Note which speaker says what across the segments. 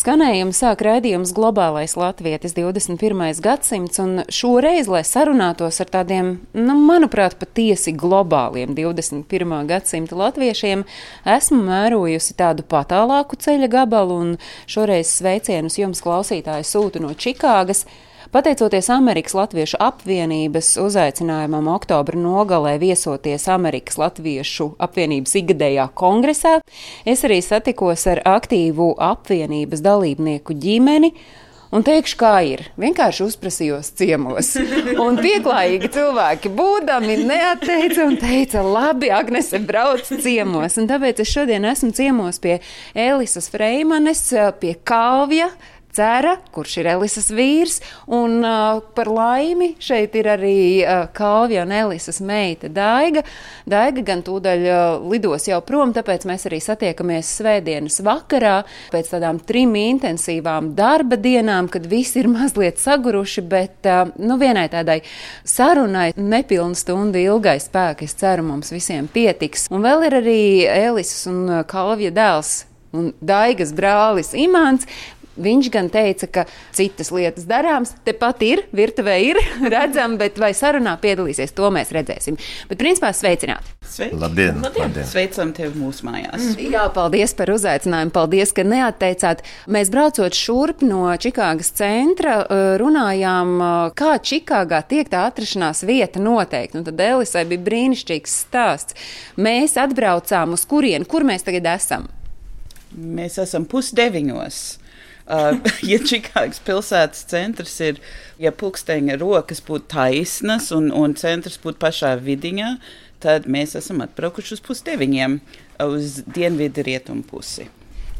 Speaker 1: Skanējumu sāk raidījums Globālais Latvijas 21. gadsimts, un šoreiz, lai sarunātos ar tādiem, nu, manuprāt, patiesi globāliem 21. gadsimta latviešiem, esmu mērojusi tādu patālāku ceļa gabalu, un šoreiz sveicienus jums klausītāji sūtu no Čikāgas. Pateicoties Amerikas Latviešu apvienības uzaicinājumam oktobra nogalē viesoties Amerikas Latviešu apvienības ikgadējā kongresā, es arī satikos ar aktīvu apvienības dalībnieku ģimeni. Un teikšu, kā ir. Vienkārši uzprasījos ciemos. Un pieklājīgi cilvēki būdami neatteica un teica, labi, Agnese, brauc ciemos. Un tāpēc es šodien esmu ciemos pie Elisas Freimanes, pie Kalvja, Cera, kurš ir Elisas vīrs, un uh, par laimi šeit ir arī uh, Kalvija un Elisas meita Daiga. Daiga gan tūdaļ uh, lidos jau prom, tāpēc mēs arī satiekamies svētdienas vakarā pēc tādām trim intensīvām darba dienām, kad visi ir mazliet saguruši, bet uh, nu, vienai tādai sarunai nepilnu stundu ilgai spēki, es ceru, mums visiem pietiks. Un vēl ir arī Elisas un Kalvija dēls un Daigas brālis Imants. Viņš gan teica, ka citas lietas darāms, tepat ir, virtuvē ir redzama, bet vai sarunā piedalīsies, to mēs redzēsim. Bet, principā, sveicināti!
Speaker 2: Sveiki!
Speaker 3: Labdien! labdien.
Speaker 2: Sveicam tevi mūsu mājās.
Speaker 1: Jā, paldies par uzaicinājumu, paldies, ka neatteicāt. Mēs braucot šurp no Čikāgas centra, eh, runājām, eh, kā Čikāgā tiek tā atrašanās vieta noteikti. Un tad Elisai bija brīnišķīgs stāsts. Mēs atbraucām uz kurieni, kur mēs tagad esam?
Speaker 2: Mēs esam pusdeviņos. Uh, ja Čikāgas pilsētas centrs ir, ja pulksteņa rokas būtu taisnas un, un centrs būtu pašā vidiņā, tad mēs esam atbraukuši uz pusdeviņiem uz dienvidu rietumu pusi.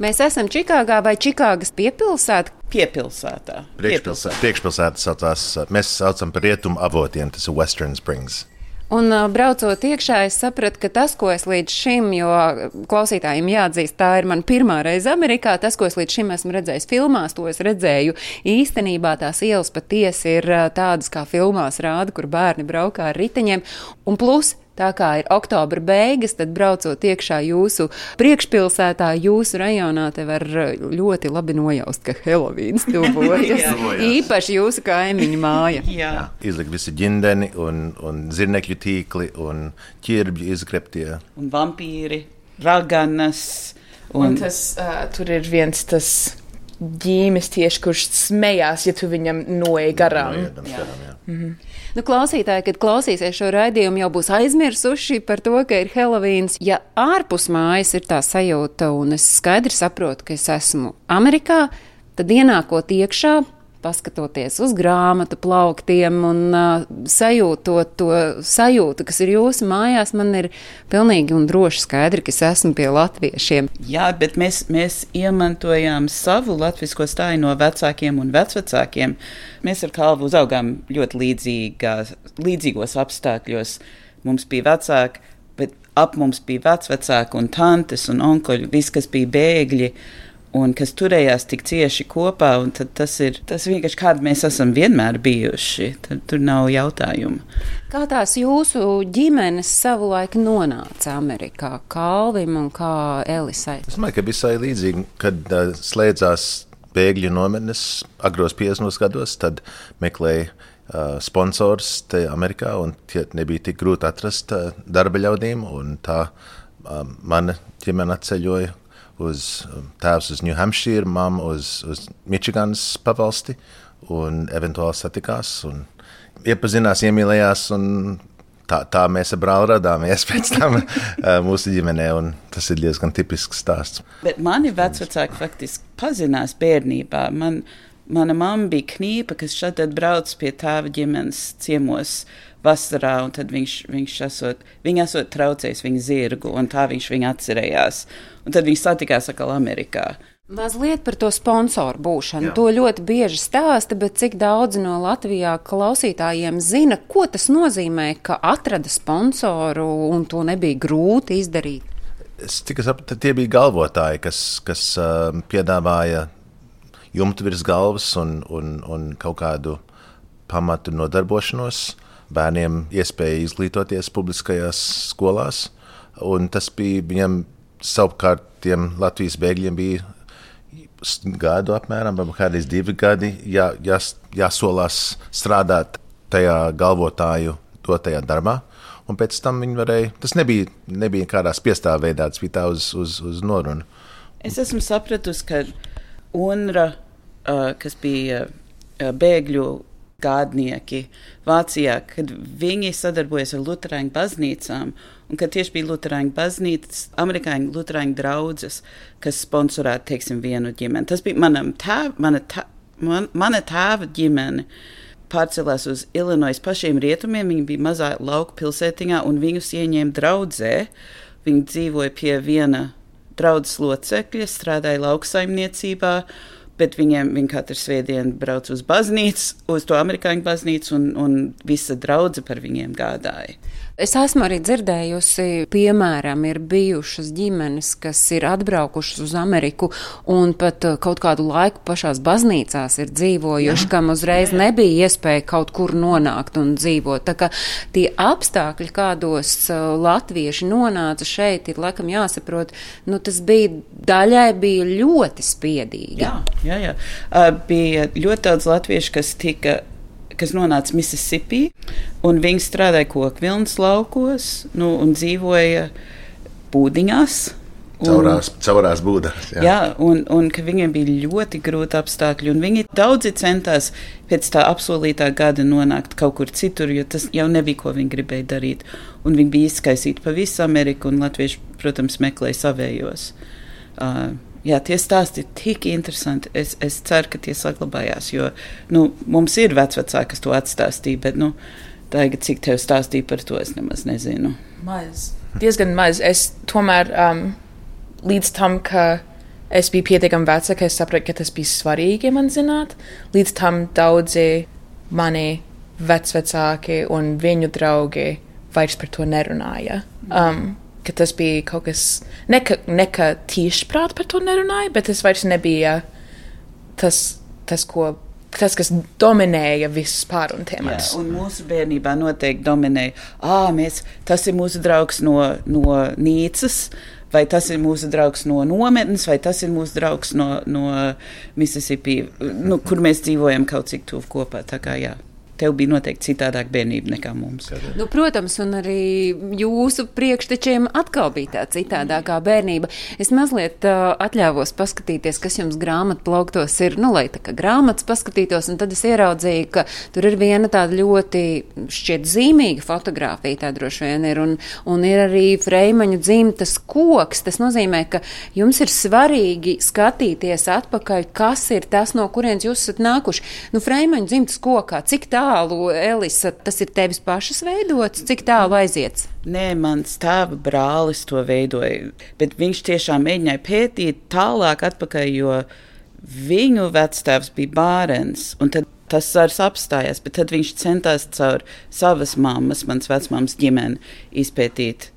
Speaker 1: Mēs esam Čikāgā vai Čikāgas piepilsētā?
Speaker 2: Piepilsētā.
Speaker 3: Priekšpilsēta, priekšpilsēta saucās, mēs saucam par rietumu avotiem, tas ir Western Springs.
Speaker 1: Un braucot iekšā, es sapratu, ka tas, ko es līdz šim, jo klausītājiem jāatzīst, tā ir mana pirmā reize Amerikā, tas, ko es līdz šim esmu redzējis filmās, to es redzēju īstenībā tās ielas patiesi ir tādas, kā filmās rāda, kur bērni braukā ar riteņiem. Un plus Tā kā ir oktobra beigas, tad braucot iekšā jūsu priekšpilsētā, jūsu rajonā, te var ļoti labi nojaust, ka Helovīns tuvojas. Īpaši jūsu kaimiņu māja.
Speaker 2: Jā.
Speaker 3: Izlikt visi ģindeni un, un zirnekļu tīkli un ķirbļu izgreptie.
Speaker 2: Un vampīri, raganas.
Speaker 4: Un, un tas, uh, tur ir viens tas ģīmis tieši, kurš smējās, ja tu viņam noej garām.
Speaker 3: Noiedams garām, jā.
Speaker 1: Mhm. Nu, klausītāji, kad klausīsies šo raidījumu, jau būs aizmirsuši par to, ka ir Helovīns. Ja ārpus mājas ir tā sajūta, un es skaidri saprotu, ka es esmu Amerikā, tad ienākot iekšā, paskatoties uz grāmatu plauktiem un uh, sajūtot to sajūtu, kas ir jūsu mājās, man ir pilnīgi un droši skaidri, ka es esmu pie latviešiem.
Speaker 2: Jā, bet mēs, mēs iemantojām savu latviešu stāju no vecākiem un vecvecākiem. Mēs ar kalvu uzaugām ļoti līdzīgā, līdzīgos apstākļos. Mums bija vecāki, bet ap mums bija vecvecāki un tantes un onkuļi, viss, kas bija bēgļi. Un kas turējās tik cieši kopā, un tas ir tas vienkārši kādi mēs esam vienmēr bijuši. Tad tur nav jautājumu.
Speaker 1: Kā tās jūsu ģimenes savulaik nonāca Amerikā, Kalvim un kā Elisai?
Speaker 3: Es domāju, ka visai līdzīgi, kad uh, slēdzās bēgļu nometnes agros 50 gados, tad meklēja sponsors te Amerikā, un tie nebija tik grūti atrast darba ļaudīm, un tā mana ģimene atceļoja uz tēvs uz New Hampshire, mamma uz, uz Mičiganas pavalsti, un eventuāli satikās un iepazinās, iemīlējās, tā, tā mēs ar brāli radāmies pēc tam mūsu ģimenē, un tas ir diezgan tipisks stāsts.
Speaker 2: Bet mani vecāki faktiski pazinās bērnībā. Man, mana mamma bija knīpa, kas šeit brauc pie tēva ģimenes ciemos vasarā, un tad viņš, viņš esot, viņa esot traucējis viņa zirgu, un tā viņš viņu atcerējās. Un tad viņi satikās atkal Amerikā.
Speaker 1: Mazliet par to sponsoru būšanu. Jā. To ļoti bieži stāsta, bet cik daudz no Latvijā klausītājiem zina, ko tas nozīmē, ka atrada sponsoru un to nebija grūti izdarīt?
Speaker 3: Es tikai saprotu, tie bija galvotāji, kas, kas uh, piedāvāja jumtu virs galvas un, un, un kaut kādu pamatu nodarbošanos, bērniem iespēju izglītoties publiskajās skolās. Tas bija viņam savukārt tiem Latvijas bēgļiem bija gadu apmēram, vai kādreiz divi gadi jā, jās, jāsolās strādāt tajā galvotāju dotajā darbā. Un pēc tam viņi varēja, tas nebija, nebija kādā spiestā veidā, tas bija tā uz, uz, uz norunu.
Speaker 2: Es esmu sapratusi, ka UNRWA, uh, kas bija bēgļu gādnieki Vācijā, kad viņi sadarbojas ar Lutāņu baznīcām, un kad tieši bija Lutāņu baznīcas, amerikāņu Lutāņu draugas, kas sponsorēja, teiksim, vienu ģimeni. Tas bija manam tēv, mana, tā, man, mana tēva ģimene. Pārcēlās uz Illinois pašiem rietumiem. Viņi bija mazā lauka pilsētiņā, un viņus ieņēma draudzē. Viņi dzīvoja pie viena draudzes locekļa, strādāja lauksaimniecībā, bet viņiem viņi katru svētdienu brauc uz baznīcu, uz to amerikāņu baznīcu, un, un visa draudzene par viņiem gādāja.
Speaker 1: Es esmu arī dzirdējusi, piemēram, ir bijušas ģimenes, kas ir atbraukušas uz Ameriku un pat uh, kaut kādu laiku pašās baznīcās ir dzīvojuši, kam uzreiz nebija iespēja kaut kur nonākt un dzīvot. Tā kā tie apstākļi, kādos uh, latvieši nonāca šeit, ir laikam jāsaprot, nu tas bija daļai bija ļoti spiedīgi.
Speaker 2: Jā, jā, jā. Uh, bija ļoti daudz latviešu, kas tika kas nonāca Mississippi, un viņi strādāja kokvilnas laukos nu, un dzīvoja būdiņās. Un,
Speaker 3: Caurās, caurās būdās. Jā,
Speaker 2: jā un, un ka viņiem bija ļoti grūti apstākļi. Viņi daudzi centās pēc tā apsolītā gada nonākt kaut kur citur, jo tas jau nebija, ko viņi gribēja darīt. Un viņi bija izkaisīti pa visu Ameriku, un Latvieši, protams, meklēja savējos. Uh, Jā, tie stāsti ir tik interesanti. Es, es ceru, ka tie saglabājās. Jo nu, mums ir vecāki, kas to atstāstīja, bet nu, tagad, cik tev stāstīja par to, es nemaz nezinu.
Speaker 4: Maz. Diezgan maz. Es tomēr um, līdz tam, ka es biju pietiekami veca, ka es sapratu, ka tas bija svarīgi man zināt, līdz tam daudzi mani vecvecāki un viņu draugi vairs par to nerunāja. Um, ka tas bija kaut kas, ne ka, ne ka tīši prāt par to nerunāja, bet tas vairs nebija tas, tas ko. Tas, kas dominēja visus pārunu tēmatus.
Speaker 2: Un mūsu bērnībā noteikti dominēja, ah, mēs, tas ir mūsu draugs no, no Nīcas, vai tas ir mūsu draugs no nometnes, vai tas ir mūsu draugs no, no Mississippi, nu, kur mēs dzīvojam kaut cik tuvu kopā. Tā kā jā tev bija noteikti citādāk bērnība nekā mums.
Speaker 1: Nu, protams, un arī jūsu priekštečiem atkal bija tā citādākā bērnība. Es mazliet uh, atļāvos paskatīties, kas jums grāmatu plauktos ir, nu, lai tā kā grāmatas paskatītos, un tad es ieraudzīju, ka tur ir viena tāda ļoti šķiet zīmīga fotografija, tā droši vien ir, un, un ir arī Freimaņu dzimtas koks. Tas nozīmē, ka jums ir svarīgi skatīties atpakaļ, kas ir tas, no kurienes jūs esat nākuši. Nu, Freimaņu dzimtas kokā, cik tā tālu, Elisa, tas ir tevis pašas veidots? Cik tālu aiziet?
Speaker 2: Nē, mans tēva brālis to veidoja, bet viņš tiešām mēģināja pētīt tālāk atpakaļ, jo viņu vectēvs bija bārens. Tas sārs apstājās, bet tad viņš centās caur savas mammas, manas vecmāmas ģimeni, izpētīt,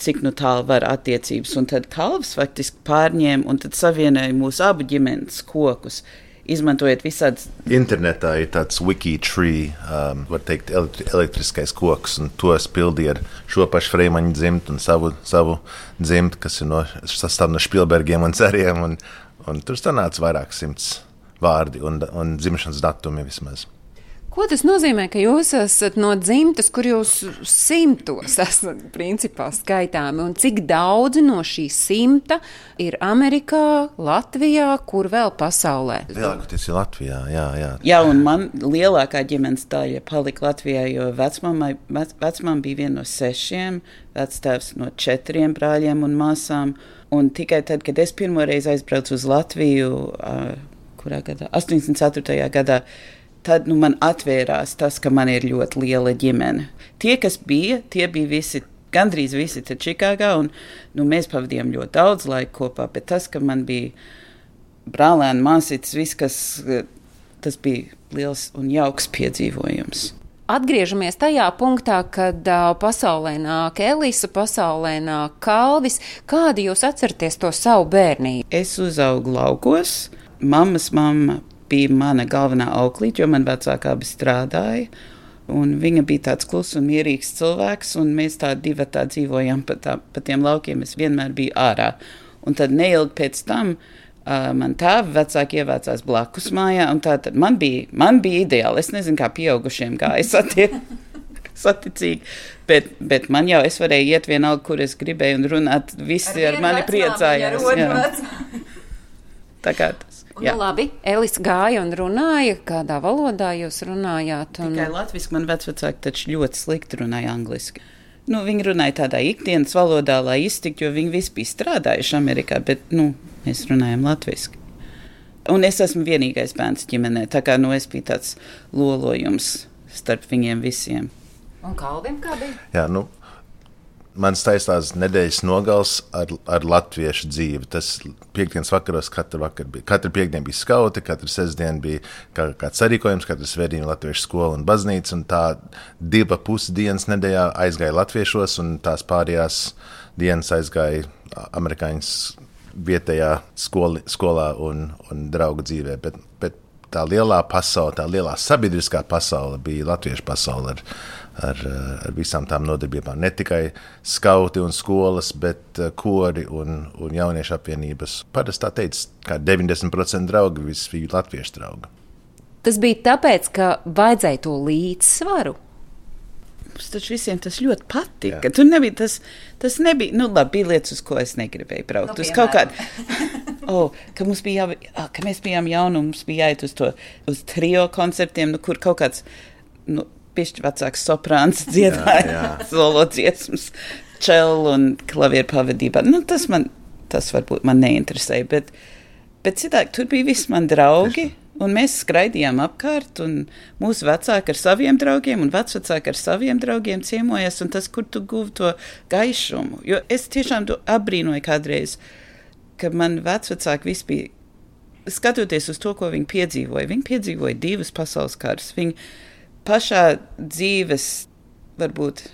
Speaker 2: cik nu tālu var attiecības. Un tad kalvs faktiski pārņēma un savienoja mūsu abu ģimenes kokus izmantojot visādas.
Speaker 3: Internetā ir tāds wikitree, um, var teikt, elektriskais koks, un to es pildīju ar šo pašu Freimaņu dzimtu un savu, savu dzimtu, kas ir no, sastāv no Spielbergiem un Ceriem, un, un tur sanāca vairāk simts vārdi un, un dzimšanas datumi vismaz.
Speaker 1: Ko tas nozīmē, ka jūs esat no dzimtas, kur jūs simtos esat principā skaitāmi, un cik daudzi no šī simta ir Amerikā, Latvijā, kur vēl pasaulē?
Speaker 3: Lielākoties ir Latvijā, jā, jā.
Speaker 2: Jā, un man lielākā ģimenes daļa palika Latvijā, jo vecmamai, vec, vecmam bija viena no sešiem, vectēvs no četriem brāļiem un māsām, un tikai tad, kad es pirmoreiz aizbraucu uz Latviju, kurā gadā? 84. gadā tad nu, man atvērās tas, ka man ir ļoti liela ģimene. Tie, kas bija, tie bija visi. Gandrīz visi ir Čikāgā, un nu, mēs pavadījām ļoti daudz laika kopā. Bet tas, ka man bija brālēna, māsītes, viss, kas tas bija liels un jauks piedzīvojums.
Speaker 1: atgriežamies tajā punktā, kad uh, pasaulē nāk Elisa, pasaulē nāk Kalvis. Kādi jūs atceraties to savu bērnību?
Speaker 2: Es uzaugu laukos. Mammas mamma bija mana galvenā auklīte, jo man vecākā abi strādāja. Un viņa bija tāds kluss un mierīgs cilvēks, un mēs tā divi tā dzīvojām pa, tā, pa tiem laukiem. Es vienmēr biju ārā. Un tad neilgi pēc tam uh, man tēva vecāki ievācās blakus mājā, un tā tad man bija, man bija ideāli. Es nezinu, kā pieaugušiem gāja satie. Saticīgi, bet, bet man jau es varēju iet vienalga, kur es gribēju, un runāt. Visi ar, ar mani priecājās. jā. Tā kā
Speaker 1: Nu, labi, Elis gāja un runāja. Kādā valodā jūs runājāt? Un...
Speaker 2: Tikai latviešu man vecāki taču ļoti slikti runāja angliski. Nu, viņi runāja tādā ikdienas valodā, lai iztiktu, jo viņi visi bija strādājuši Amerikā, bet nu, mēs runājam latviešu. Un es esmu vienīgais bērns ģimenē, tā kā nu, es biju tāds lolojums starp viņiem visiem.
Speaker 1: Un Kalvim kā bija?
Speaker 3: Jā, nu, Mans taisnās nedēļas nogals ar, ar latviešu dzīvi. Tas piekdienas vakaros katru vakaru bija. Katru piekdienu bija skauti, katru sestdienu bija kā, kāds sarīkojums, katru svētdienu latviešu skola un baznīca. Un tā diva pusdienas nedēļā aizgāja latviešos, un tās pārējās dienas aizgāja amerikāņu vietējā skoli, skolā un, un draugu dzīvē. Bet, bet tā lielā pasaule, tā lielā sabiedriskā pasaule bija latviešu pasaule. Ar, ar, ar visām tām nodarbībām. Ne tikai skauti un skolas, bet eh, kori un, un jauniešu apvienības. Parasti tā teica, ka 90% draugi visi bija latviešu draugi.
Speaker 1: Tas bija tāpēc, ka vajadzēja to līdzsvaru.
Speaker 2: Mums taču visiem tas ļoti patika. Jā. Tur nebija tas, tas nebija, nu, labi, bija lietas, uz ko es negribēju braukt. Nu, uz kaut kādu, oh, ka mums bija jā, ka mēs bijām jauni un mums bija jāiet uz to, uz trio koncertiem, nu, kur kaut kāds, nu, pišķi vecāks soprāns dziedāja solo dziesmas, čelu un klavieru pavadībā. Nu, tas man, tas varbūt man neinteresēja, bet, bet citādi tur bija visi mani draugi. Un mēs skraidījām apkārt, un mūsu vecāki ar saviem draugiem, un vecāki ar saviem draugiem ciemojas, un tas, kur tu guvi to gaišumu. Jo es tiešām apbrīnoju kādreiz, ka man vecāki visi bija, skatoties uz to, ko viņi piedzīvoja. Viņi piedzīvoja divas pasaules karas. Viņi pašā dzīves, varbūt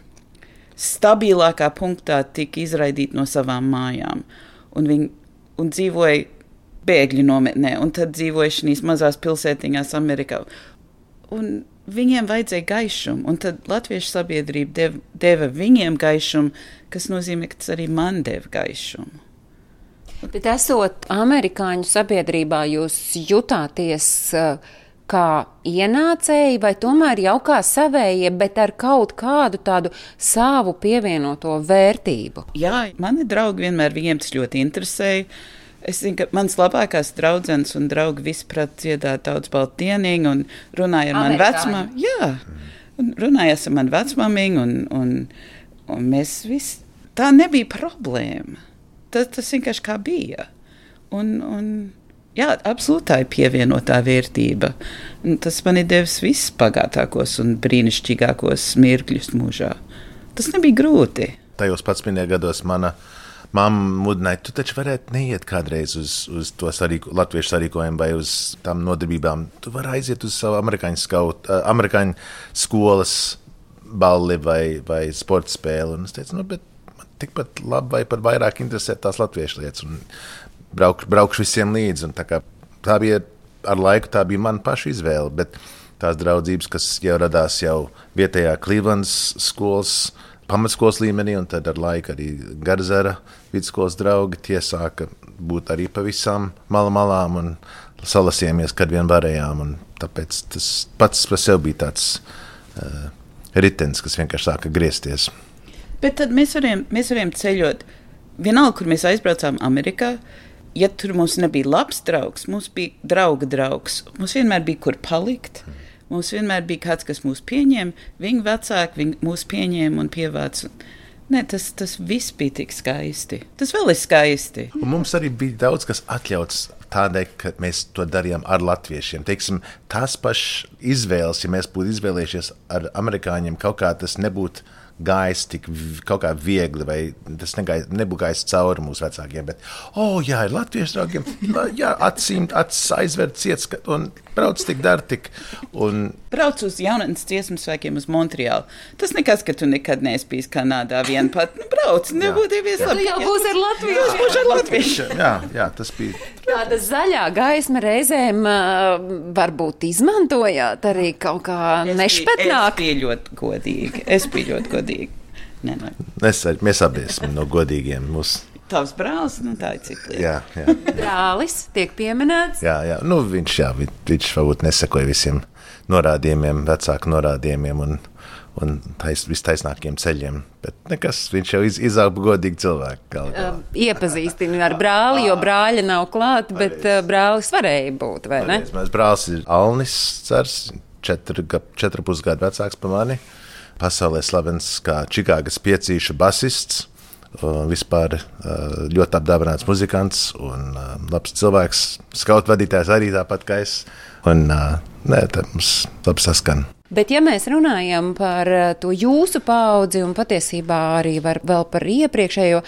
Speaker 2: stabilākā punktā, tika izraidīti no savām mājām. Un viņi un dzīvoja bēgļu nometnē, un tad dzīvoja šīs mazās pilsētiņās Amerikā. Un viņiem vajadzēja gaišumu, un tad latviešu sabiedrība deva, deva viņiem gaišumu, kas nozīmē, ka tas arī man deva gaišumu.
Speaker 1: Bet esot amerikāņu sabiedrībā, jūs jutāties uh, kā ienācēji, vai tomēr jau kā savējie, bet ar kaut kādu tādu savu pievienoto vērtību?
Speaker 2: Jā, mani draugi vienmēr viņiem tas ļoti interesēja. Es zinu, ka mans labākās draudzenes un draugi vispār dziedāja daudz baltienīgi un runāja ar mani vecmāmu. Jā, un runājās ar mani vecmāmiņu un, un, un mēs visi, tā nebija problēma. Tas, tas vienkārši kā bija. Un, un Jā, absolūti tā ir pievienotā vērtība. Tas man ir devis vispagātākos un brīnišķīgākos mirkļus mūžā. Tas nebija grūti.
Speaker 3: Tajos pats minēja gados mana mamma mudināja, tu taču varētu neiet kādreiz uz, uz to sarīko, latviešu sarīkojumu vai uz tām nodarbībām. Tu vari aiziet uz savu amerikāņu, skaut, uh, amerikāņu skolas balli vai, vai sporta spēli. Un es teicu, nu, bet man tikpat labi vai pat vairāk interesē tās latviešu lietas. Un brauk, braukšu visiem līdzi. Tā, tā bija ar laiku, tā bija mana paša izvēle. Bet tās draudzības, kas jau radās jau vietējā Clevelands skolas, pamatskolas līmenī, un tad ar laiku arī Garzera vidusskolas draugi, tie sāka būt arī pavisam mala malām un salasījāmies, kad vien varējām. Tāpēc tas pats par sevi bija tāds uh, ritenis, kas vienkārši sāka griezties.
Speaker 2: Bet tad mēs varējām, mēs varējām ceļot. Vienalga, kur mēs aizbraucām Amerikā, uh, ja tur mums nebija labs draugs, mums bija drauga draugs. Mums vienmēr bija kur palikt. Mums vienmēr bija kāds, kas mūs pieņēma. Viņa vecāki viņ, mūs pieņēma un pievāca. Nē, tas, tas viss bija tik skaisti. Tas vēl ir skaisti.
Speaker 3: Un mums arī bija daudz kas atļauts tādēļ, ka mēs to darījām ar latviešiem. Teiksim, tās pašas izvēles, ja mēs būtu izvēlējušies ar amerikāņiem, kaut kā tas nebūtu gājis tik kaut kā viegli, vai tas nebūtu gājis cauri mūsu vecākiem. Bet, oh, jā, ir latviešu draugiem, la- jā, acīm acis aizver ciets, un brauc tik, dar tik. Un,
Speaker 2: Brauc uz jaunatnes dziesmu svēkiem uz Montreālu. Tas nekas, ka tu nekad neesi bijis Kanādā vien pat. Nu, brauc, nebūtu devies labi.
Speaker 1: jau būs ar latviešu.
Speaker 2: Būs ar latviešu.
Speaker 3: jā, jā, tas bija.
Speaker 1: Tāda zaļā gaisma reizēm uh, varbūt izmantojāt arī kaut kā
Speaker 2: Es
Speaker 1: nešpatnāk.
Speaker 2: biju ļoti godīgi. Es biju ļoti godīgi. Nē, nē.
Speaker 3: Es, mēs abi esam no godīgiem. Mūs,
Speaker 2: Tavs brālis, nu tā ir cita lieta.
Speaker 3: jā, jā,
Speaker 1: Brālis tiek pieminēts.
Speaker 3: jā, jā. Nu, viņš, jā, vi- viņš varbūt nesakoja visiem norādījumiem, vecāku norādījumiem un, un tais, vistaisnākiem ceļiem. Bet nekas, viņš jau iz, izauga godīgi cilvēku. galā.
Speaker 1: Um, Iepazīstinu ar brāli, jo brāļa nav klāta, bet uh, brālis varēja būt, vai ne?
Speaker 3: Mans brālis ir Alnis Cers, četru, četru pusgadu vecāks par mani. Pasaulē slavens kā Čikāgas piecīšu basists. Vispār uh, ļoti apdāvināts muzikants un uh, labs cilvēks. Skautu vadītājs arī tāpat kā es. Un, uh, nē, tā mums labi saskan.
Speaker 1: Bet, ja mēs runājam par uh, to jūsu paudzi un patiesībā arī vēl par iepriekšējo,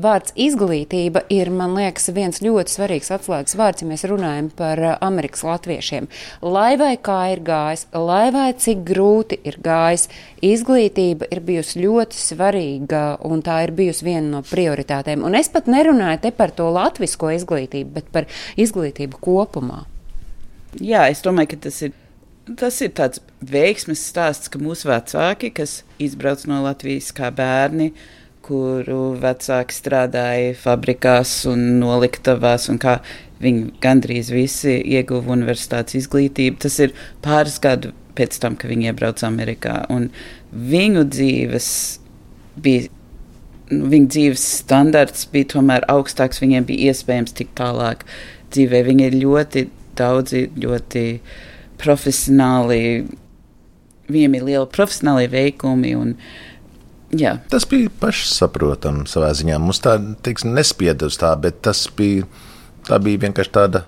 Speaker 1: vārds izglītība ir, man liekas, viens ļoti svarīgs atslēgas vārds, ja mēs runājam par uh, Amerikas latviešiem. Lai vai kā ir gājis, lai vai cik grūti ir gājis, izglītība ir bijusi ļoti svarīga un tā ir bijusi viena no prioritātēm. Un es pat nerunāju te par to latvisko izglītību, bet par izglītību kopumā.
Speaker 2: Jā, es domāju, ka tas ir. Tas ir tāds veiksmes stāsts, ka mūsu vecāki, kas izbrauc no Latvijas kā bērni, kuru vecāki strādāja fabrikās un noliktavās, un kā viņi gandrīz visi ieguva universitātes izglītību, tas ir pāris gadu pēc tam, kad viņi iebrauca Amerikā. Un viņu dzīves bija nu, viņa dzīves standarts bija tomēr augstāks, viņiem bija iespējams tik tālāk dzīvē. Viņi ir ļoti daudzi, ļoti profesionāli, viņiem ir liela profesionāli veikumi. Un, jā,
Speaker 3: Tas bija pašsaprotami savā ziņā. Mums tā teiksim, nespieda uz tā, bet tas bija, tā bija vienkārši tāda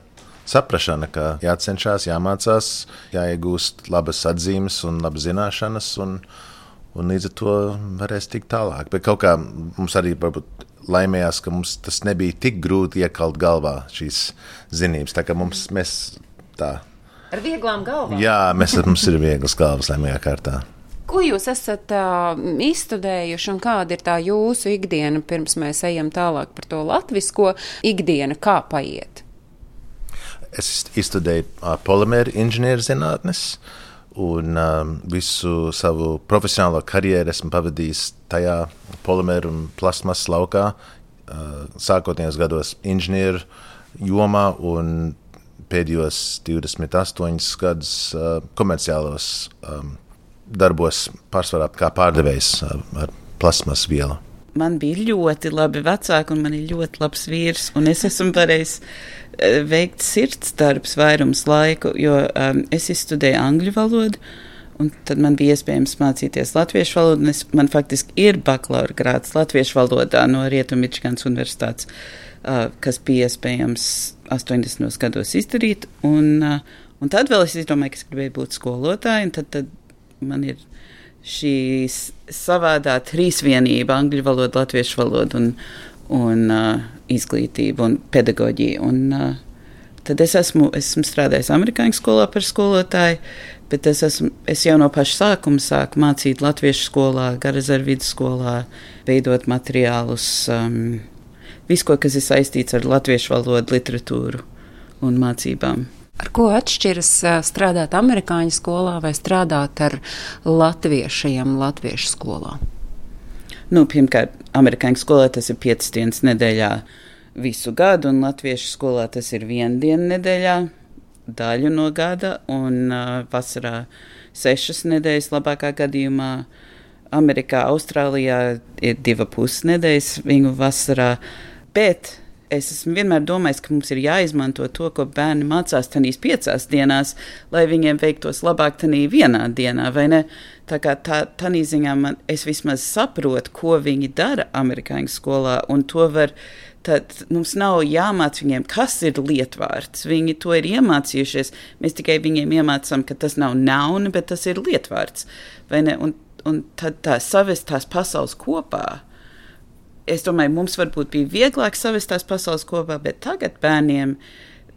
Speaker 3: saprāšana, ka jācenšas, jāmācās, jāiegūst labas atzīmes un labas zināšanas, un, un līdz ar to varēs tikt tālāk. Bet kaut kā mums arī varbūt laimējās, ka mums tas nebija tik grūti iekalt galvā šīs zinības. Tā kā mums mēs tā.
Speaker 1: Ar vieglām galvām.
Speaker 3: Jā, mēs, mums ir vieglas galvas laimīgā kārtā.
Speaker 1: Ko jūs esat uh, izstudējuši un kāda ir tā jūsu ikdiena, pirms mēs ejam tālāk par to latvisko ikdienu, kā paiet?
Speaker 3: Es izstudēju uh, polimēru inženierzinātnes, un um, visu savu profesionālo karjeru esmu pavadījis tajā polimēru un plasmasas laukā, uh, sākotnējos gados inženieru jomā un pēdējos 28 gadus uh, komerciālos um, darbos, pārsvarā kā pārdevējs uh, ar plasmas vielu.
Speaker 2: man bija ļoti labi vecāki, un man ir ļoti labs vīrs. Es esmu varējis eh, veikt sirds darbus vairums laiku, jo um, es izstudēju angļu valodu. Un tad man bija iespējams mācīties latviešu valodu. Es, man faktiski ir bakalaura grāds latviešu valodā no Rietumvičkānas universitātes, uh, kas bija iespējams 80. gados izdarīt. Un, uh, un tad vēl es izdomāju, ka es gribēju būt skolotāja. un Tad, tad man ir šī savādā trīsvienība, angļu valoda, latviešu valoda un, un uh, izglītība un pedagoģija. Un, uh, tad es esmu, esmu strādājis amerikāņu skolā par skolotāju, bet es, esmu, es jau no paša sākuma sāku mācīt latviešu skolā, Garazara vidusskolā, veidot materiālus, um, visu, kas ir saistīts ar latviešu valodu, literatūru un mācībām.
Speaker 1: Ar ko atšķiras strādāt amerikāņu skolā vai strādāt ar latviešiem latviešu skolā?
Speaker 2: Nu, pirmkārt, amerikāņu skolā tas ir piecas dienas nedēļā visu gadu, un latviešu skolā tas ir viena diena nedēļā, daļu no gada, un uh, vasarā sešas nedēļas labākā gadījumā. Amerikā, Austrālijā ir diva pusnedēļas viņu vasarā, bet es esmu vienmēr domājis, ka mums ir jāizmanto to, ko bērni mācās tajās piecās dienās, lai viņiem veiktos labāk tajā vienā dienā, vai ne? Tā kā tā, tādā ziņā man, es vismaz saprotu, ko viņi dara amerikāņu skolā, un to var. Tad mums nav jāmācās viņiem, kas ir lietvārds. Viņi to ir iemācījušies. Mēs tikai viņiem iemācām, ka tas nav nauna, bet tas ir lietvārds. Un, un tad tā savest tās pasaules kopā. Es domāju, mums varbūt bija vieglāk savest tās pasaules kopā, bet tagad bērniem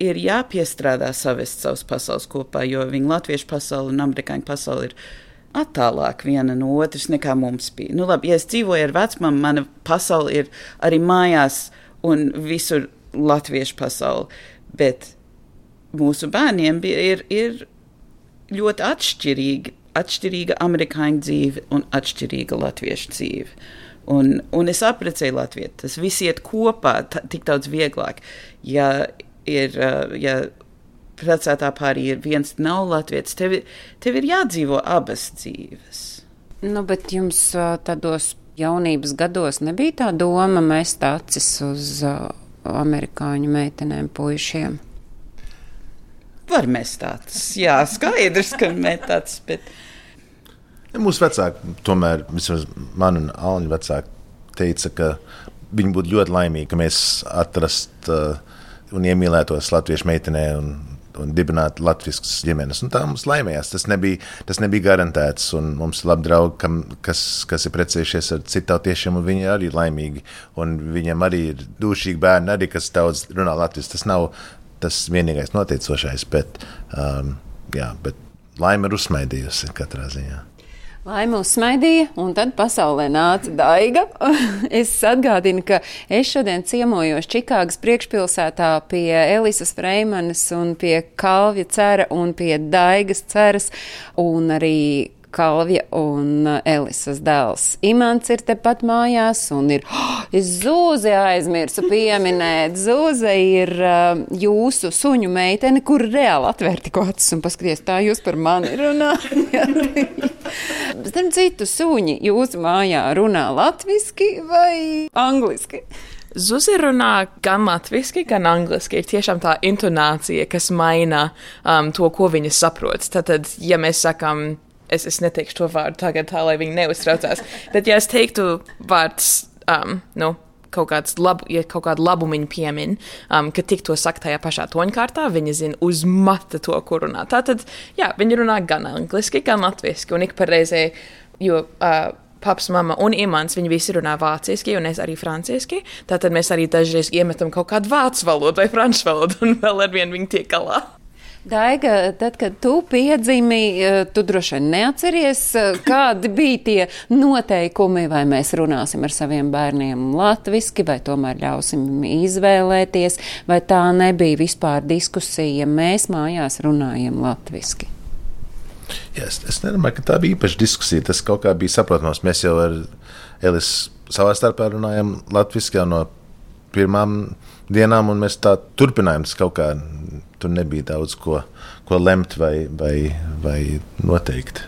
Speaker 2: ir jāpiestrādā savest savas pasaules kopā, jo viņa latviešu pasaule un amerikāņu pasaule ir attālāk viena no otras nekā mums bija. Nu, labi, ja es dzīvoju ar vecmāmu, mana pasaule ir arī mājās un visur latviešu pasaule, bet mūsu bērniem ir, ir ļoti atšķirīga, atšķirīga amerikāņu dzīve un atšķirīga latviešu dzīve. Un, un es apprecēju Latviju. Tas viss iet kopā, tik daudz vieglāk. Ja ir, ja precētā pārī ir viens nav latvietis, tev, tev ir jādzīvo abas dzīves.
Speaker 1: Nu, bet jums tādos jaunības gados nebija tā doma mest acis uz amerikāņu meitenēm, puišiem?
Speaker 2: Var mest tāds, jā, skaidrs, ka met tāds, bet.
Speaker 3: Ja mūsu vecāki, tomēr, vismaz man un Alņa vecāki, teica, ka viņi būtu ļoti laimīgi, ka mēs atrastu uh, un iemīlētos latviešu meitenē un, un dibinātu latviešu ģimenes. Un tā mums laimējās. Tas nebija, tas nebija garantēts. Mums ir labi draugi, kam, kas, kas ir precējušies ar citātiešiem, un viņi ir arī laimīgi. Un viņiem arī ir dušīgi bērni, arī, kas daudz runā latviešu. Tas nav tas vienīgais noteicošais, bet, um, jā, bet laime ir uzsmaidījusi katrā ziņā.
Speaker 1: Laima uzsmaidīja, un tad pasaulē nāca daiga. es atgādinu, ka es šodien ciemojos Čikāgas priekšpilsētā pie Elisas Freimanas un pie Kalvja cera un pie Daigas ceras un arī Kalvija un uh, Elisas dēls. Imants ir tepat mājās un ir, oh, es zūzi aizmirsu pieminēt. Zūze ir uh, jūsu suņu meitene, kur reāli atvērt tik acis un paskaties, tā jūs par mani runājat. Starp citu, suņi jūsu mājā runā latviski vai angliski?
Speaker 4: Zuzi runā gan latviešu, gan angliski. Ir tiešām tā intonācija, kas maina um, to, ko viņa saprot. Tad, ja mēs sakām, es, es neteikšu to vārdu tagad, tā lai viņi neuztraucās. Bet, ja es teiktu vārds, um, nu, kaut kāds labu, ja kaut kādu labumu piemin, um, ka tik to saka tajā pašā toņkārtā, viņa zina uz mata to, ko runā. Tātad, jā, viņi runā gan angliski, gan latviešu, un ik par reizē, jo. Uh, Paps, mama un imants, viņi visi runā vāciski, un es arī franciski. Tātad mēs arī dažreiz iemetam kaut kādu vācu valodu vai franču valodu, un vēl ar vienu viņi tiek galā.
Speaker 1: Daiga, tad, kad tu piedzimi, eh, tu droši vien neatceries, eh, kādi bija tie noteikumi, vai mēs runāsim ar saviem bērniem latviski, vai tomēr ļausim izvēlēties, vai tā nebija vispār diskusija, ja mēs mājās runājam latviski.
Speaker 3: Jā, es, es nedomāju, ka tā bija īpaša diskusija. Tas kaut kā bija saprotams. Mēs jau ar Elisu savā starpā runājam latviešu jau no pirmām dienām, un mēs tā turpinājām. Tas kaut kā tur nebija daudz ko, ko lemt vai, vai, vai noteikt.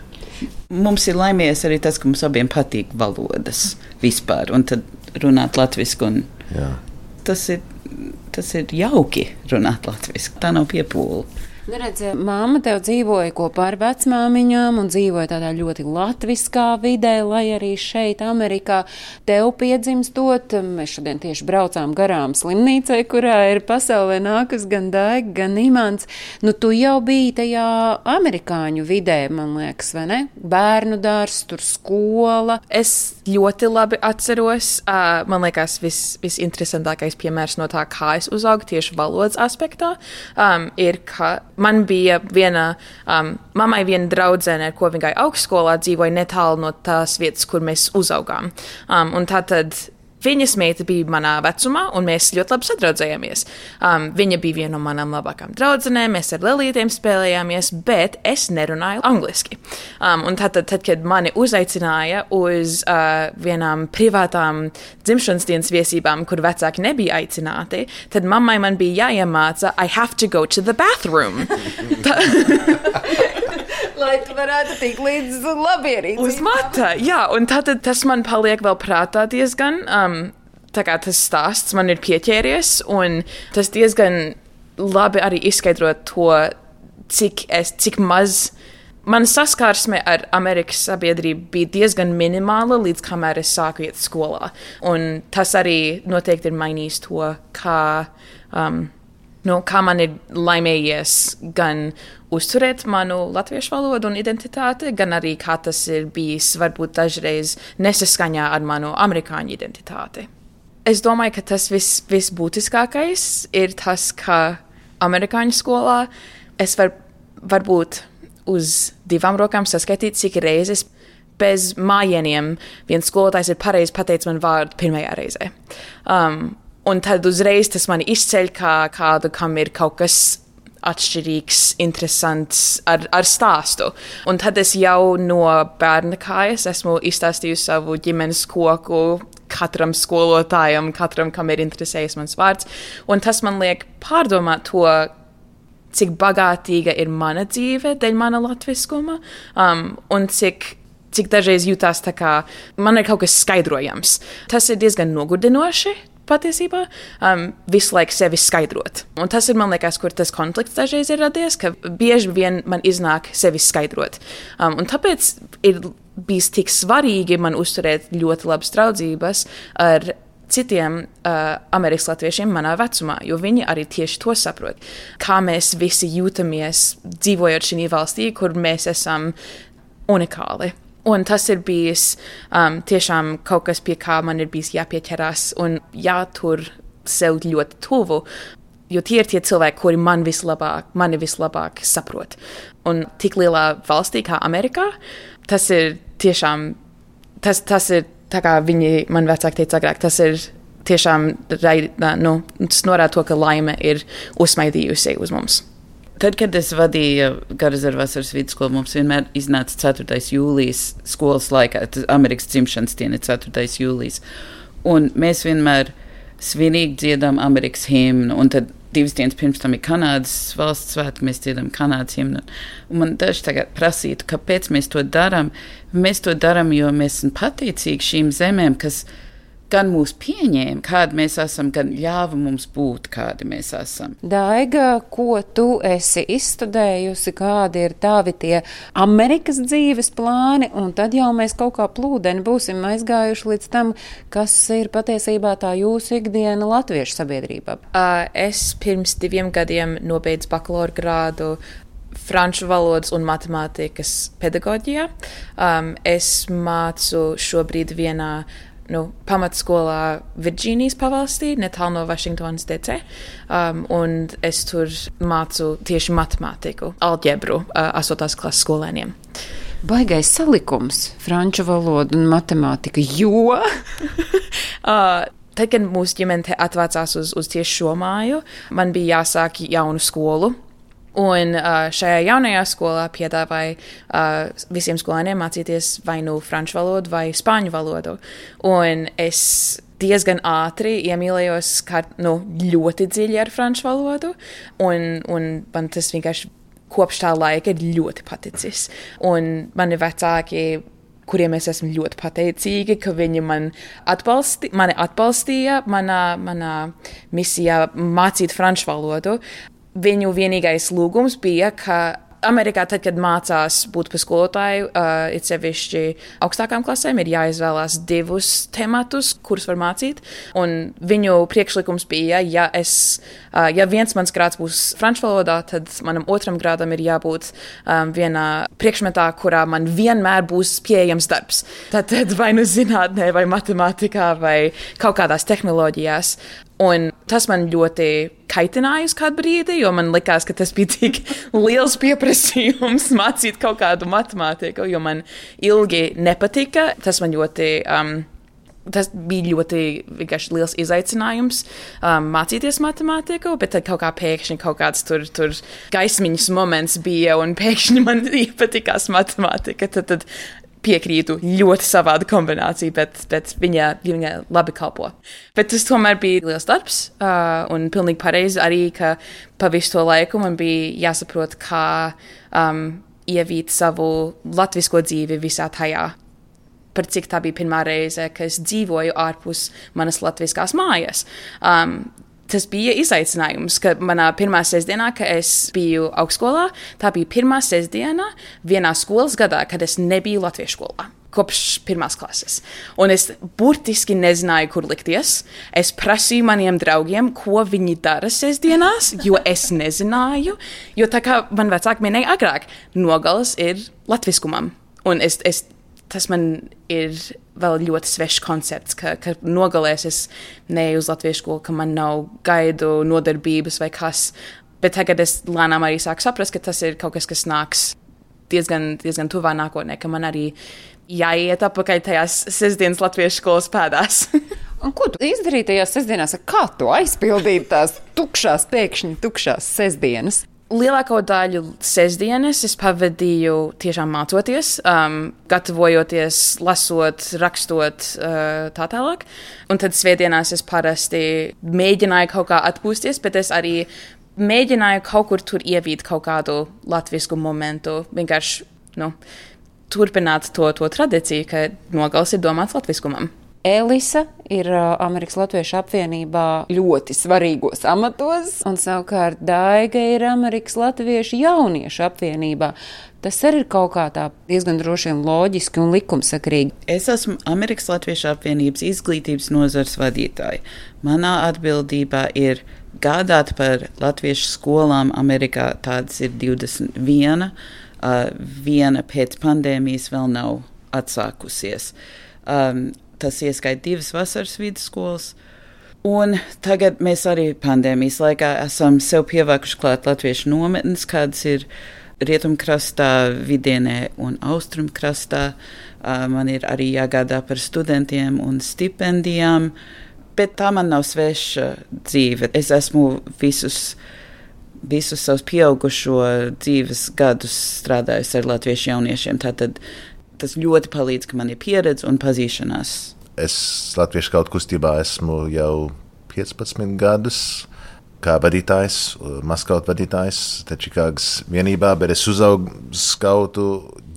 Speaker 2: Mums ir laimīgs arī tas, ka mums abiem patīk valodas vispār, un tad runāt latviešu. Tas ir, tas ir jauki runāt latviešu. Tā nav piepūle.
Speaker 1: Nu, redz, māma tev dzīvoja kopā ar vecmāmiņām un dzīvoja tādā ļoti latviskā vidē, lai arī šeit, Amerikā, tev piedzimstot. Mēs šodien tieši braucām garām slimnīcai, kurā ir pasaulē nākas gan Daiga, gan Imants. Nu, tu jau biji tajā amerikāņu vidē, man liekas, vai ne? Bērnu dārs, tur skola.
Speaker 4: Es ļoti labi atceros. Uh, man liekas, vis, visinteresantākais piemērs no tā, kā es uzaugu tieši valodas aspektā, um, ir, ka man bija viena, um, mammai viena draudzene, ar ko viņa gāja augstskolā, dzīvoja netālu no tās vietas, kur mēs uzaugām. Um, un tā tad Viņas meita bija manā vecumā, un mēs ļoti labi sadraudzējāmies. Um, viņa bija viena no manām labākajām draudzenēm, mēs ar lelītēm spēlējāmies, bet es nerunāju angliski. Um, un tad, tad, tad, kad mani uzaicināja uz uh, vienām privātām dzimšanas dienas viesībām, kur vecāki nebija aicināti, tad mammai man bija jāiemāca, I have to go to the bathroom.
Speaker 1: Lai tu varētu tikt līdz labierīcei.
Speaker 4: Uz mata, jā, un tad tas man paliek vēl prātā diezgan. Um, tā kā tas stāsts man ir pieķēries, un tas diezgan labi arī izskaidro to, cik, es, cik maz. Mana saskarsme ar Amerikas sabiedrību bija diezgan minimāla, līdz kamēr es sāku iet skolā. Un tas arī noteikti ir mainījis to, kā um, nu, kā man ir laimējies gan uzturēt manu latviešu valodu un identitāti, gan arī kā tas ir bijis varbūt dažreiz nesaskaņā ar manu amerikāņu identitāti. Es domāju, ka tas vis, visbūtiskākais ir tas, ka amerikāņu skolā es varu varbūt uz divām rokām saskaitīt, cik reizes bez mājieniem viens skolotājs ir pareizi pateicis man vārdu pirmajā reizē. Um, un tad uzreiz tas man izceļ kā kādu, kam ir kaut kas atšķirīgs, interesants ar, ar stāstu. Un tad es jau no bērna kājas esmu izstāstījusi savu ģimenes koku katram skolotājam, katram, kam ir interesējis mans vārds. Un tas man liek pārdomāt to, cik bagātīga ir mana dzīve dēļ mana latviskuma um, un cik cik dažreiz jūtās tā kā man ir kaut kas skaidrojams. Tas ir diezgan nogurdinoši. Patiesībā um, visu laiku sevi skaidrot. Un tas ir, man liekas, kur tas konflikts dažreiz ir radies, ka bieži vien man iznāk sevi skaidrot. Um, un tāpēc ir bijis tik svarīgi man uzturēt ļoti labas draudzības ar citiem uh, amerikāņu latviešiem manā vecumā, jo viņi arī tieši to saprot. Kā mēs visi jūtamies dzīvojot šajā valstī, kur mēs esam unikāli. Un tas ir bijis um, tiešām kaut kas, pie kā man ir bijis jāpieķerās un jātur sev ļoti tuvu. Jo tie ir tie cilvēki, kuri man vislabāk, mani vislabāk saprot. Un tik lielā valstī kā Amerikā, tas ir tiešām, tas, tas ir tā kā viņi man vecāki teica agrāk, tas ir tiešām, nu, tas norāda to, ka laime ir uzsmaidījusi uz mums.
Speaker 2: Tad, kad es vadīju Garazara vasaras vidusskolu, mums vienmēr iznāca 4. jūlijas skolas laikā, tas Amerikas dzimšanas diena ir 4. jūlijas. Un mēs vienmēr svinīgi dziedām Amerikas himnu, un tad divas dienas pirms tam ir Kanādas valsts svētki, mēs dziedam Kanādas himnu. Un man daži tagad prasītu, kāpēc mēs to darām. Mēs to darām, jo mēs esam pateicīgi šīm zemēm, kas ir gan mūs pieņēma, kādi mēs esam, gan ļāva mums būt, kādi mēs esam.
Speaker 1: Daiga, ko tu esi izstudējusi, kādi ir tavi tie Amerikas dzīves plāni, un tad jau mēs kaut kā plūdeni būsim aizgājuši līdz tam, kas ir patiesībā tā jūsu ikdiena latviešu sabiedrībā.
Speaker 4: Es pirms diviem gadiem nobeidzu bakalaura grādu franču valodas un matemātikas pedagoģijā. Um, es mācu šobrīd vienā nu, pamatskolā Virģīnijas pavalstī, netālu no Vašingtonas DC. Um, un es tur mācu tieši matemātiku, algebru, uh, 8. klases skolēniem.
Speaker 1: Baigais salikums, franču valoda un matemātika, jo.
Speaker 4: uh, Tad, kad mūsu ģimene atvācās uz, uz tieši šo māju, man bija jāsāk jaunu skolu. Un uh, šajā jaunajā skolā piedāvāja uh, visiem skolēniem mācīties vai nu franču valodu vai spāņu valodu. Un es diezgan ātri iemīlējos kā, nu, ļoti dziļi ar franču valodu, un, un man tas vienkārši kopš tā laika ir ļoti paticis. Un mani vecāki kuriem es esmu ļoti pateicīga, ka viņi man atbalsti, mani atbalstīja manā, manā misijā mācīt franču valodu viņu vienīgais lūgums bija, ka Amerikā, tad, kad mācās būt par skolotāju, uh, it sevišķi augstākām klasēm, ir jāizvēlās divus tematus, kurus var mācīt. Un viņu priekšlikums bija, ja, es, uh, ja viens mans grāds būs franču valodā, tad manam otram grādam ir jābūt um, vienā priekšmetā, kurā man vienmēr būs pieejams darbs. Tad, tad vai nu zinātnē, vai matemātikā, vai kaut kādās tehnoloģijās. Un tas man ļoti kaitināja uz kādu brīdi, jo man likās, ka tas bija tik liels pieprasījums mācīt kaut kādu matemātiku, jo man ilgi nepatika. Tas man ļoti. Um, Tas bija ļoti liels izaicinājums um, mācīties matemātiku, bet tad kaut kā pēkšņi kaut kāds tur, tur gaismiņas moments bija, un pēkšņi man iepatikās matemātika. Tad, tad piekrītu, ļoti savāda kombinācija, bet, bet viņa, viņa labi kalpo. Bet tas tomēr bija liels darbs, uh, un pilnīgi pareizi arī, ka pa visu to laiku man bija jāsaprot, kā um, ievīt savu latvisko dzīvi visā tajā. Par cik tā bija pirmā reize, kad es dzīvoju ārpus manas latviskās mājas. Um, tas bija izaicinājums, ka manā pirmā sestdienā, kad es biju augstskolā, tā bija pirmā sestdiena vienā skolas gadā, kad es nebiju latviešu skolā. kopš pirmās klases. Un es burtiski nezināju, kur likties. Es prasīju maniem draugiem, ko viņi dara sestdienās, jo es nezināju. Jo tā kā man vecāki minēja agrāk, nogales ir latviskumam. Un es, es, tas man ir vēl ļoti svešs koncepts, ka, ka nogalēs es neju uz latviešu skolu, ka man nav gaidu nodarbības vai kas. Bet tagad es lēnām arī sāku saprast, ka tas ir kaut kas, kas nāks diezgan, diezgan tuvā nākotnē, ka man arī jāiet atpakaļ tajās sestdienas latviešu skolas pēdās.
Speaker 1: Un ko tu izdarīji tajās sestdienās? Kā tu aizpildīji tās tukšās, pēkšņi tukšās sestdienas?
Speaker 4: Lielāko daļu sestdienas es pavadīju tiešām mācoties, um, gatavojoties, lasot, rakstot, uh, tā tālāk. Un tad svētdienās es parasti mēģināju kaut kā atpūsties, bet es arī mēģināju kaut kur tur ievīt kaut kādu latviešu momentu. Vienkārši nu, turpināt to, to tradīciju, ka nogals ir domāts latviskumam.
Speaker 1: Elisa ir uh, Amerikas Latviešu apvienībā ļoti svarīgos amatos, un savukārt Daiga ir Amerikas Latviešu jauniešu apvienībā. Tas arī ir kaut kā tā diezgan droši vien loģiski un likumsakrīgi.
Speaker 2: Es esmu Amerikas Latviešu apvienības izglītības nozars vadītāja. Manā atbildībā ir gādāt par latviešu skolām Amerikā. Tādas ir 21. Uh, viena pēc pandēmijas vēl nav atsākusies. Um, tas ieskaita divas vasaras vidusskolas. Un tagad mēs arī pandēmijas laikā esam sev pievākuši klāt latviešu nometnes, kādas ir rietumkrastā, vidienē un austrumkrastā. Man ir arī jāgādā par studentiem un stipendijām, bet tā man nav sveša dzīve. Es esmu visus, visus savus pieaugušo dzīves gadus strādājusi ar latviešu jauniešiem. Tātad tas ļoti palīdz, ka man ir pieredze un pazīšanās.
Speaker 3: Es Latviešu kaut kustībā esmu jau 15 gadus. Kā vadītājs, maskautu vadītājs, te Čikāgas vienībā, bet es uzaugu skautu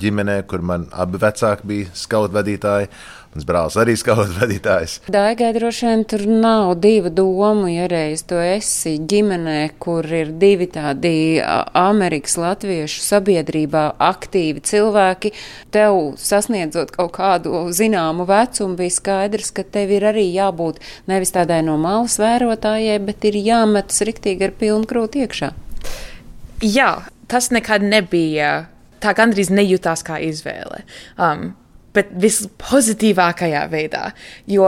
Speaker 3: ģimenē, kur man abi vecāki bija skautu vadītāji. Mans brālis arī skautu vadītājs.
Speaker 1: Daigai droši vien tur nav divu domu, ja reiz tu esi ģimenē, kur ir divi tādi Amerikas latviešu sabiedrībā aktīvi cilvēki. Tev sasniedzot kaut kādu zināmu vecumu, bija skaidrs, ka tev ir arī jābūt nevis tādai no malas vērotājai, bet ir jāmetas riktīgi ar pilnu krūti iekšā.
Speaker 4: Jā, tas nekad nebija. Tā gandrīz nejūtās kā izvēle. Um, bet vispozitīvākajā veidā. Jo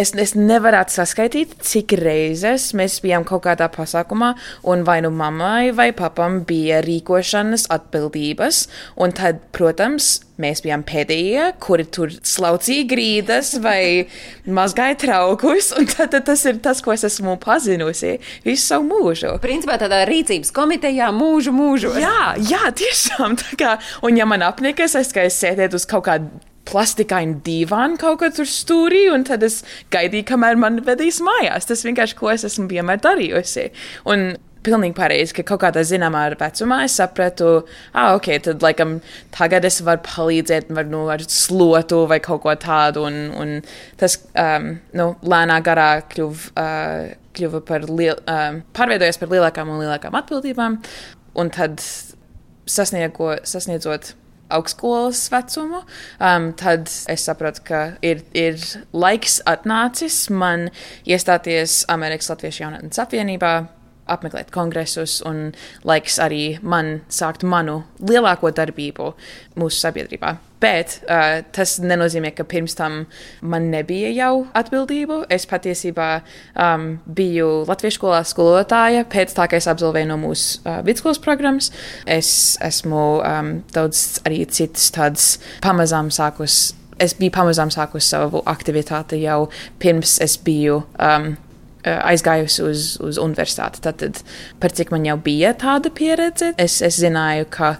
Speaker 4: es, es nevarētu saskaitīt, cik reizes mēs bijām kaut kādā pasākumā, un vai nu mammai vai papam bija rīkošanas atbildības, un tad, protams, mēs bijām pēdējie, kuri tur slaucīja grīdas vai mazgāja traukus, un tad, tad tas ir tas, ko es esmu pazinusi visu savu mūžu.
Speaker 1: Principā tādā rīcības komitejā mūžu mūžu.
Speaker 4: Jā, jā, tiešām kā, un ja man apnikas, es kā es sēdētu uz kaut kādu plastikainu divānu kaut kur tur stūrī, un tad es gaidīju, kamēr man vedīs mājās. Tas vienkārši, ko es esmu vienmēr darījusi. Un pilnīgi pareizi, ka kaut kādā zināmā vecumā es sapratu, ah, ok, tad laikam tagad es varu palīdzēt var, nu, ar slotu vai kaut ko tādu, un, un tas um, nu, lēnā garā kļuva, uh, kļuva par, liel, um, pārveidojās par lielākām un lielākām atbildībām, un tad sasniego, sasniedzot augstskolas vecumu, um, tad es sapratu, ka ir, ir laiks atnācis man iestāties Amerikas Latviešu jaunatnes apvienībā. Apmeklēt kongresus, un laiks arī man sākt manu lielāko darbību mūsu sabiedrībā. Bet uh, tas nenozīmē, ka pirms tam man nebija jau atbildību. Es patiesībā um, biju Latvijas skolā skolotāja pēc tā, ka es absolvēju no mūsu uh, vidusskolas programmas. Es esmu um, daudz arī citas tādas pamazām sākus. Es biju pamazām sākus savu aktivitāti jau pirms es biju um, aizgājusi uz, uz universitāti. Tad, par cik man jau bija tāda pieredze, es, es zināju, ka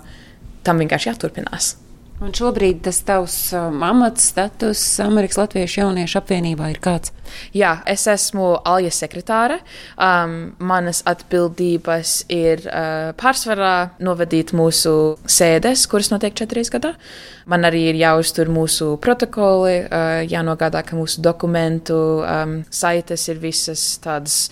Speaker 4: tam vienkārši jāturpinās.
Speaker 1: Un šobrīd tas tavs um, amats, status Amerikas Latviešu jauniešu apvienībā ir kāds?
Speaker 4: Jā, es esmu Alja sekretāre. Um, manas atbildības ir uh, pārsvarā novadīt mūsu sēdes, kuras notiek četras gadā. Man arī ir jāuztur mūsu protokoli, uh, jānogādā, ka mūsu dokumentu um, saites ir visas tādas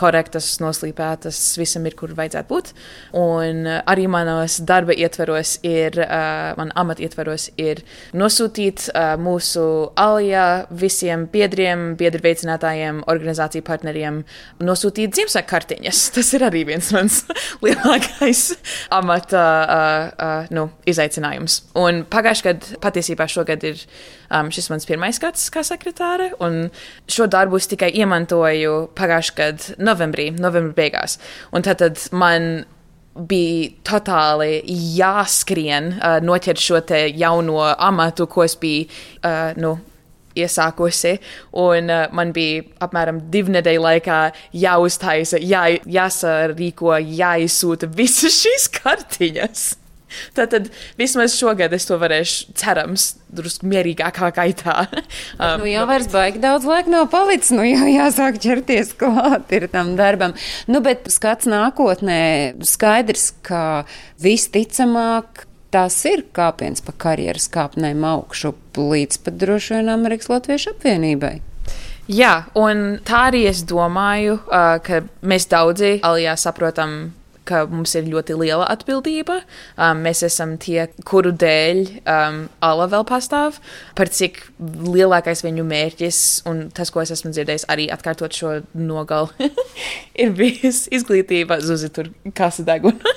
Speaker 4: korektas, noslīpētas, visam ir, kur vajadzētu būt. Un uh, arī manos darba ietveros ir, uh, man amata ietveros ir nosūtīt uh, mūsu alijā visiem biedriem, biedru veicinātājiem, organizāciju partneriem, nosūtīt Ziemassvētku kartiņas. Tas ir arī viens mans lielākais amata uh, uh, nu, izaicinājums. Un pagājušajā gadā, patiesībā šogad ir um, šis mans pirmais gads kā sekretāre, un šo darbu es tikai iemantoju pagājušajā gadā novembrī, novembra beigās. Un tad, tad man bija totāli jāskrien, uh, noķert šo jauno amatu, ko es biju, uh, nu, iesākusi, un uh, man bija apmēram divu nedēļu laikā jāuztaisa, jā, jāsarīko, jāizsūta visas šīs kartiņas. Tātad vismaz šogad es to varēšu, cerams, drusku mierīgākā gaitā.
Speaker 1: um, nu, jau vairs baigi daudz laika nav palicis, nu jau jāsāk ķerties klāt ir tam darbam. Nu, bet skats nākotnē skaidrs, ka visticamāk tas ir kāpiens pa karjeras kāpnēm augšu līdz pat droši vien Amerikas Latviešu apvienībai.
Speaker 4: Jā, un tā arī es domāju, uh, ka mēs daudzi alijā saprotam ka mums ir ļoti liela atbildība. Um, mēs esam tie, kuru dēļ um, ala vēl pastāv, par cik lielākais viņu mērķis, un tas, ko es esmu dzirdējis, arī atkārtot šo nogalu, ir bijis izglītība, zuzi tur kāsa deguna.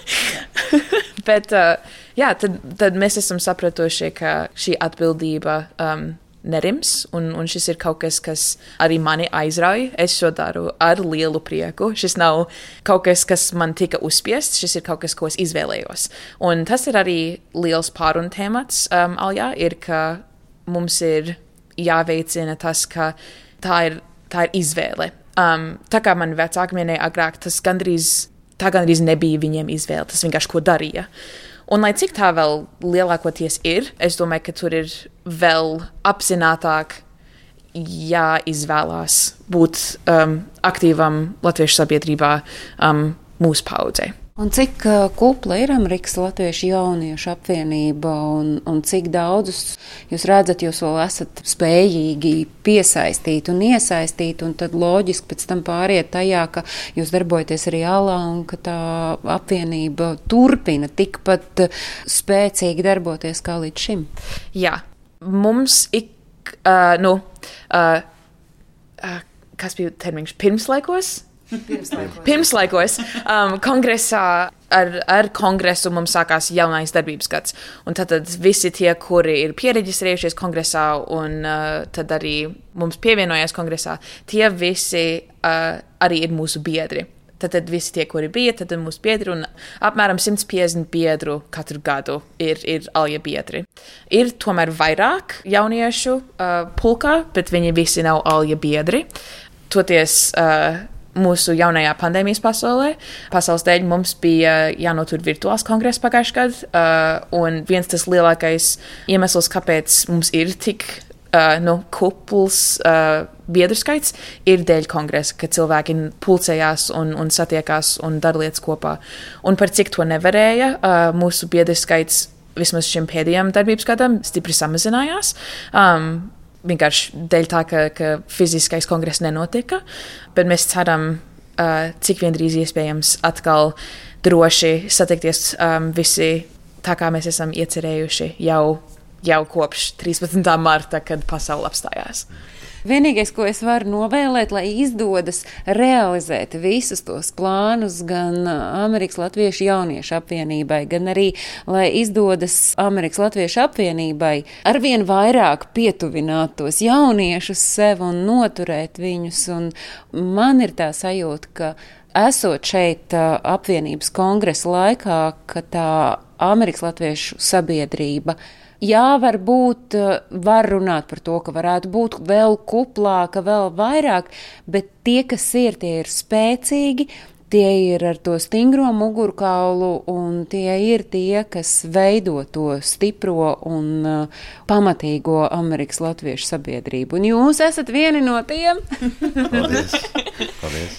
Speaker 4: Bet, uh, jā, tad, tad mēs esam sapratuši, ka šī atbildība um, nerims, un, un šis ir kaut kas, kas arī mani aizrauja. Es šo daru ar lielu prieku. Šis nav kaut kas, kas man tika uzspiests, šis ir kaut kas, ko es izvēlējos. Un tas ir arī liels pārunu temats um, Aljā, ir, ka mums ir jāveicina tas, ka tā ir, tā ir izvēle. Um, tā kā man vecāki minēja agrāk, tas gandrīz, tā gandrīz nebija viņiem izvēle, tas vienkārši ko darīja. Un, lai cik tā vēl lielākoties ir, es domāju, ka tur ir vēl apzinātāk jāizvēlās būt um, aktīvam latviešu sabiedrībā um, mūsu paudzei.
Speaker 1: Un cik uh, kupla ir Amerikas Latviešu jauniešu apvienība un, un cik daudzus jūs redzat, jūs vēl esat spējīgi piesaistīt un iesaistīt, un tad loģiski pēc tam pāriet tajā, ka jūs darbojaties arī alā un ka tā apvienība turpina tikpat spēcīgi darboties kā līdz šim?
Speaker 4: Jā, mums ik, uh, nu, uh, uh, kas bija termiņš pirmslaikos? Pirmslaikos. Pirmslaikos um, kongresā ar, ar kongresu mums sākās jaunais darbības gads. Un tad, visi tie, kuri ir pieregistrējušies kongresā un uh, tad arī mums pievienojās kongresā, tie visi uh, arī ir mūsu biedri. Tad, tad visi tie, kuri bija, tad mūsu biedri un apmēram 150 biedru katru gadu ir, ir alja biedri. Ir tomēr vairāk jauniešu uh, pulkā, bet viņi visi nav alja biedri. Toties uh, mūsu jaunajā pandēmijas pasaulē. Pasaules dēļ mums bija jānotur virtuāls kongress pagājušajā gadā, uh, un viens tas lielākais iemesls, kāpēc mums ir tik uh, nu, kupls uh, biedru skaits, ir dēļ kongresa, ka cilvēki pulcējās un, un satiekās un dara lietas kopā. Un par cik to nevarēja, uh, mūsu biedru skaits vismaz šim pēdējam darbības gadam stipri samazinājās. Um, vienkārši dēļ tā, ka, ka fiziskais kongress nenotika. Bet mēs ceram, uh, cik vien drīz iespējams atkal droši satikties um, visi tā, kā mēs esam iecerējuši jau, jau kopš 13. marta, kad pasaule apstājās.
Speaker 1: Vienīgais, ko es varu novēlēt, lai izdodas realizēt visus tos plānus gan Amerikas Latviešu jauniešu apvienībai, gan arī, lai izdodas Amerikas Latviešu apvienībai arvien vairāk pietuvināt tos jauniešus sev un noturēt viņus. Un man ir tā sajūta, ka esot šeit apvienības kongresa laikā, ka tā Amerikas Latviešu sabiedrība jā, varbūt eh, var runāt par to, ka varētu būt vēl kuplāka, vēl vairāk, bet tie, kas ir, tie ir spēcīgi. Tie ir ar to stingro mugurkaulu, un tie ir tie, kas veido to stipro un uh, pamatīgo Amerikas Latviešu sabiedrību. Un jūs esat vieni no tiem.
Speaker 3: Paldies! Paldies.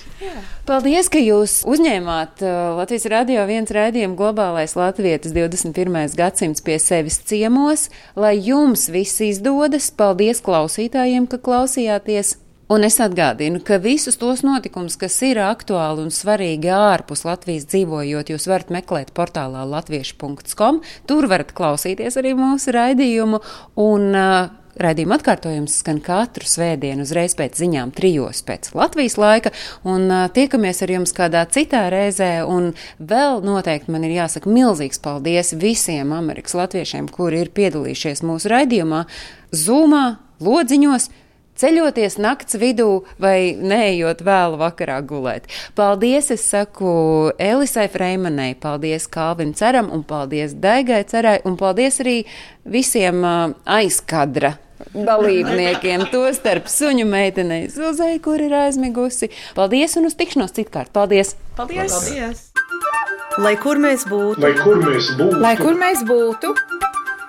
Speaker 1: Paldies, ka jūs uzņēmāt uh, Latvijas radio viens raidījumu globālais Latvijas 21. gadsimts pie sevis ciemos, lai jums viss izdodas. Paldies klausītājiem, ka klausījāties! Un es atgādinu, ka visus tos notikumus, kas ir aktuāli un svarīgi ārpus Latvijas dzīvojot, jūs varat meklēt portālā latviešu.com. Tur varat klausīties arī mūsu raidījumu. Un, uh, Raidījuma atkārtojums skan katru svētdienu, uzreiz pēc ziņām, trijos pēc Latvijas laika, un uh, tiekamies ar jums kādā citā reizē. Un vēl noteikti man ir jāsaka milzīgs paldies visiem Amerikas latviešiem, kuri ir piedalījušies mūsu raidījumā, Zoomā, Lodziņos ceļoties nakts vidū vai neejot vēlu vakarā gulēt. Paldies, es saku Elisai Freimanai, paldies Kalvim Ceram un paldies Daigai Cerai un paldies arī visiem uh, aizkadra dalībniekiem, tostarp suņu meitenei Zuzai, kur ir aizmigusi. Paldies un uz tikšanos citkārt. Paldies!
Speaker 2: Paldies! Paldies.
Speaker 5: Lai kur mēs būtu,
Speaker 6: Lai kur mēs būtu,
Speaker 4: Lai kur mēs būtu,